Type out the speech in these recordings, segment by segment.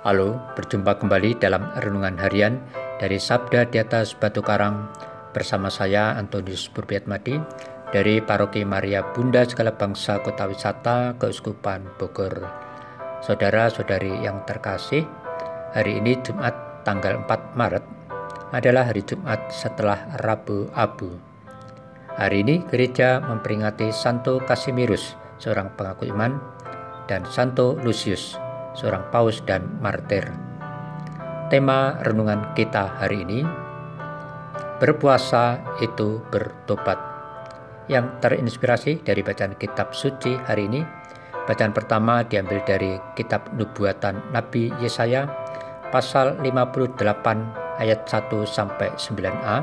Halo, berjumpa kembali dalam renungan harian dari Sabda di atas Batu Karang bersama saya Antonius Burbiatmadi dari Paroki Maria Bunda Segala Bangsa Kota Wisata Keuskupan Bogor. Saudara-saudari yang terkasih, hari ini Jumat tanggal 4 Maret adalah hari Jumat setelah Rabu Abu. Hari ini gereja memperingati Santo Kasimirus, seorang pengaku iman, dan Santo Lucius, seorang paus dan martir. Tema renungan kita hari ini berpuasa itu bertobat yang terinspirasi dari bacaan kitab suci hari ini. Bacaan pertama diambil dari kitab Nubuatan Nabi Yesaya pasal 58 ayat 1 sampai 9a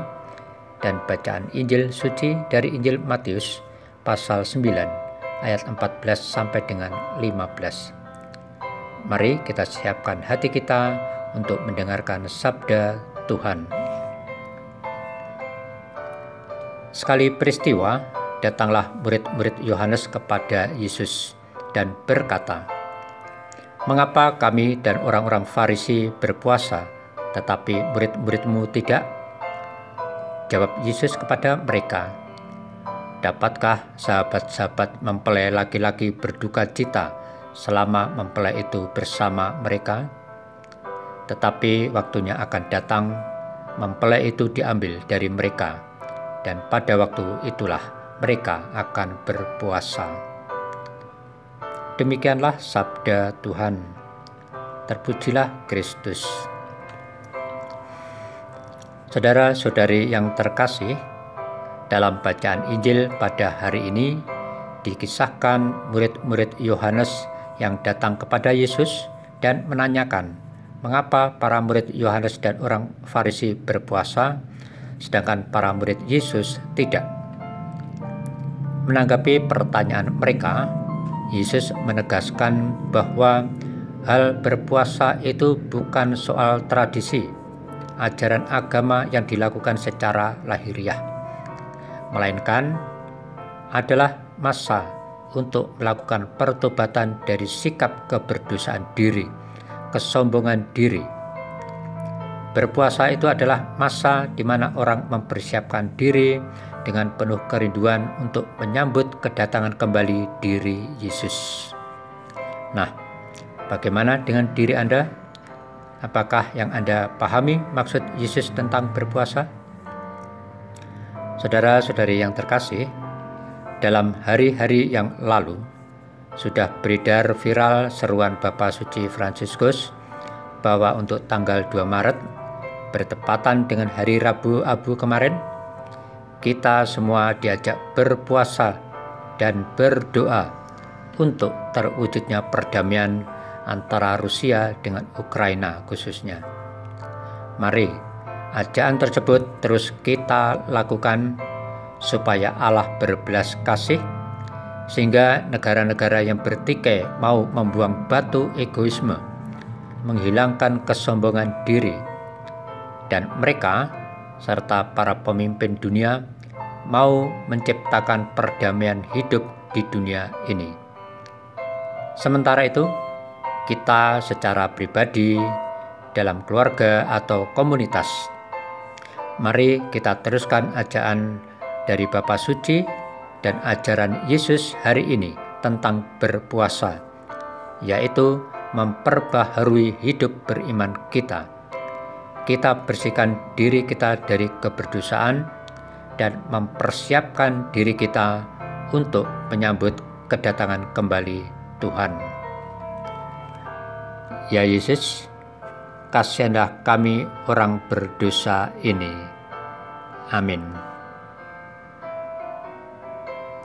dan bacaan Injil suci dari Injil Matius pasal 9 ayat 14 sampai dengan 15. Mari kita siapkan hati kita untuk mendengarkan sabda Tuhan. Sekali peristiwa, datanglah murid-murid Yohanes kepada Yesus dan berkata, "Mengapa kami dan orang-orang Farisi berpuasa, tetapi murid-muridmu tidak?" Jawab Yesus kepada mereka, "Dapatkah sahabat-sahabat mempelai laki-laki berduka cita?" Selama mempelai itu bersama mereka, tetapi waktunya akan datang, mempelai itu diambil dari mereka, dan pada waktu itulah mereka akan berpuasa. Demikianlah sabda Tuhan. Terpujilah Kristus. Saudara-saudari yang terkasih, dalam bacaan Injil pada hari ini dikisahkan murid-murid Yohanes yang datang kepada Yesus dan menanyakan mengapa para murid Yohanes dan orang Farisi berpuasa sedangkan para murid Yesus tidak. Menanggapi pertanyaan mereka, Yesus menegaskan bahwa hal berpuasa itu bukan soal tradisi, ajaran agama yang dilakukan secara lahiriah, melainkan adalah masa untuk melakukan pertobatan dari sikap keberdosaan diri, kesombongan diri. Berpuasa itu adalah masa di mana orang mempersiapkan diri dengan penuh kerinduan untuk menyambut kedatangan kembali diri Yesus. Nah, bagaimana dengan diri Anda? Apakah yang Anda pahami maksud Yesus tentang berpuasa? Saudara-saudari yang terkasih, dalam hari-hari yang lalu, sudah beredar viral seruan Bapak Suci Fransiskus bahwa untuk tanggal 2 Maret bertepatan dengan hari Rabu Abu kemarin, kita semua diajak berpuasa dan berdoa untuk terwujudnya perdamaian antara Rusia dengan Ukraina khususnya. Mari, ajakan tersebut terus kita lakukan supaya Allah berbelas kasih sehingga negara-negara yang bertikai mau membuang batu egoisme, menghilangkan kesombongan diri, dan mereka serta para pemimpin dunia mau menciptakan perdamaian hidup di dunia ini. Sementara itu, kita secara pribadi, dalam keluarga atau komunitas, mari kita teruskan ajakan dari Bapa Suci dan ajaran Yesus hari ini tentang berpuasa, yaitu memperbaharui hidup beriman kita. Kita bersihkan diri kita dari keberdosaan dan mempersiapkan diri kita untuk menyambut kedatangan kembali Tuhan. Ya Yesus, kasihanlah kami orang berdosa ini. Amin.